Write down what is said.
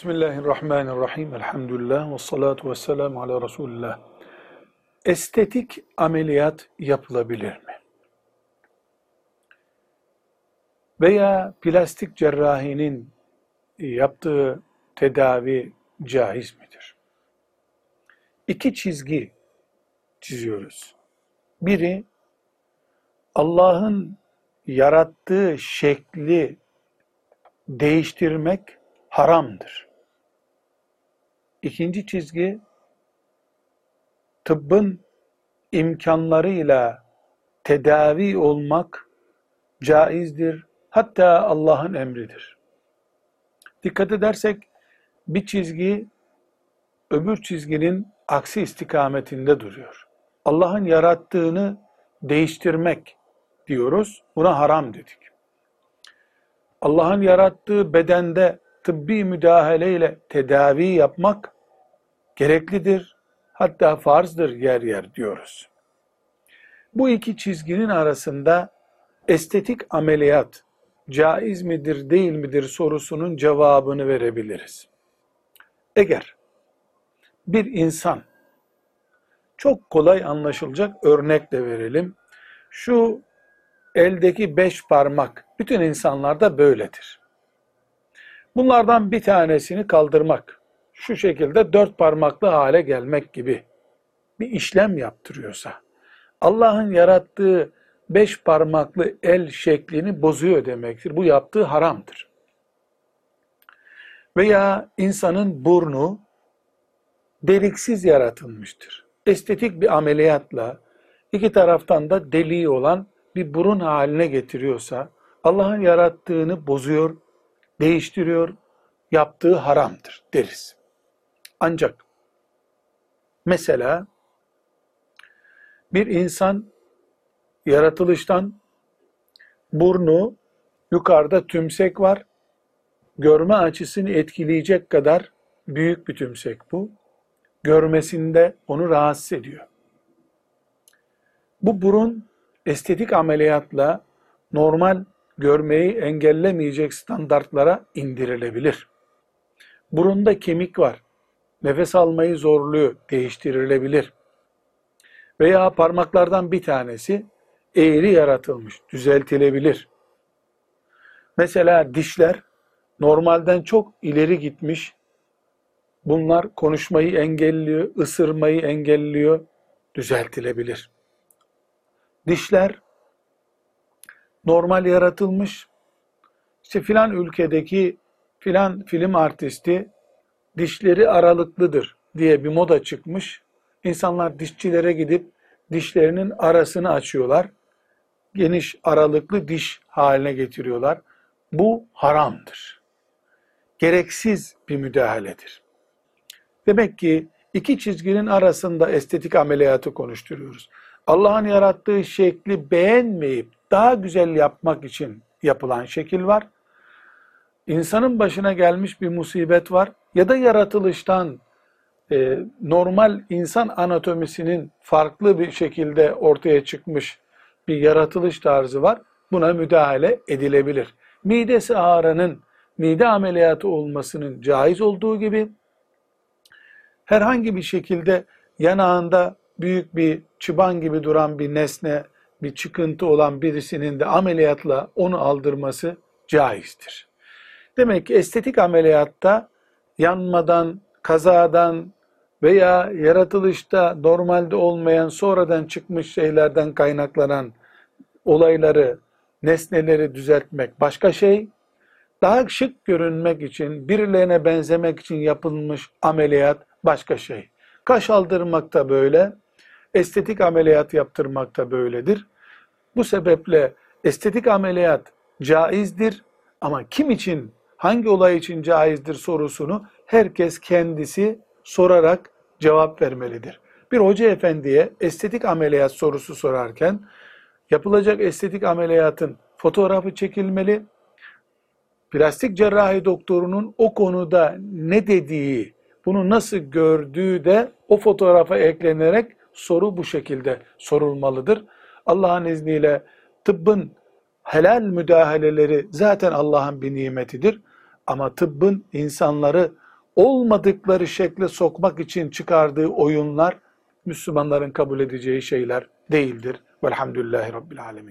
Bismillahirrahmanirrahim. Elhamdülillah ve salatu ve selamu ala Resulullah. Estetik ameliyat yapılabilir mi? Veya plastik cerrahinin yaptığı tedavi caiz midir? İki çizgi çiziyoruz. Biri Allah'ın yarattığı şekli değiştirmek haramdır. İkinci çizgi tıbbın imkanlarıyla tedavi olmak caizdir. Hatta Allah'ın emridir. Dikkat edersek bir çizgi öbür çizginin aksi istikametinde duruyor. Allah'ın yarattığını değiştirmek diyoruz. Buna haram dedik. Allah'ın yarattığı bedende tıbbi müdahaleyle tedavi yapmak gereklidir. Hatta farzdır yer yer diyoruz. Bu iki çizginin arasında estetik ameliyat caiz midir değil midir sorusunun cevabını verebiliriz. Eğer bir insan çok kolay anlaşılacak örnekle verelim. Şu eldeki beş parmak bütün insanlarda böyledir. Bunlardan bir tanesini kaldırmak, şu şekilde dört parmaklı hale gelmek gibi bir işlem yaptırıyorsa, Allah'ın yarattığı beş parmaklı el şeklini bozuyor demektir. Bu yaptığı haramdır. Veya insanın burnu deliksiz yaratılmıştır. Estetik bir ameliyatla iki taraftan da deliği olan bir burun haline getiriyorsa Allah'ın yarattığını bozuyor, değiştiriyor, yaptığı haramdır deriz. Ancak mesela bir insan yaratılıştan burnu yukarıda tümsek var. Görme açısını etkileyecek kadar büyük bir tümsek bu. Görmesinde onu rahatsız ediyor. Bu burun estetik ameliyatla normal görmeyi engellemeyecek standartlara indirilebilir. Burunda kemik var. Nefes almayı zorluyor, değiştirilebilir. Veya parmaklardan bir tanesi eğri yaratılmış, düzeltilebilir. Mesela dişler normalden çok ileri gitmiş. Bunlar konuşmayı engelliyor, ısırmayı engelliyor, düzeltilebilir. Dişler normal yaratılmış. İşte filan ülkedeki filan film artisti dişleri aralıklıdır diye bir moda çıkmış. İnsanlar dişçilere gidip dişlerinin arasını açıyorlar. Geniş aralıklı diş haline getiriyorlar. Bu haramdır. Gereksiz bir müdahaledir. Demek ki iki çizginin arasında estetik ameliyatı konuşturuyoruz. Allah'ın yarattığı şekli beğenmeyip daha güzel yapmak için yapılan şekil var. İnsanın başına gelmiş bir musibet var ya da yaratılıştan e, normal insan anatomisinin farklı bir şekilde ortaya çıkmış bir yaratılış tarzı var. Buna müdahale edilebilir. Midesi ağrının mide ameliyatı olmasının caiz olduğu gibi herhangi bir şekilde yanağında büyük bir çıban gibi duran bir nesne, bir çıkıntı olan birisinin de ameliyatla onu aldırması caizdir. Demek ki estetik ameliyatta yanmadan, kazadan veya yaratılışta normalde olmayan sonradan çıkmış şeylerden kaynaklanan olayları, nesneleri düzeltmek başka şey. Daha şık görünmek için, birilerine benzemek için yapılmış ameliyat başka şey. Kaş aldırmak da böyle, estetik ameliyat yaptırmak da böyledir. Bu sebeple estetik ameliyat caizdir ama kim için, hangi olay için caizdir sorusunu herkes kendisi sorarak cevap vermelidir. Bir hoca efendiye estetik ameliyat sorusu sorarken yapılacak estetik ameliyatın fotoğrafı çekilmeli. Plastik cerrahi doktorunun o konuda ne dediği, bunu nasıl gördüğü de o fotoğrafa eklenerek soru bu şekilde sorulmalıdır. Allah'ın izniyle tıbbın helal müdahaleleri zaten Allah'ın bir nimetidir. Ama tıbbın insanları olmadıkları şekle sokmak için çıkardığı oyunlar Müslümanların kabul edeceği şeyler değildir. Velhamdülillahi Rabbil Alemin.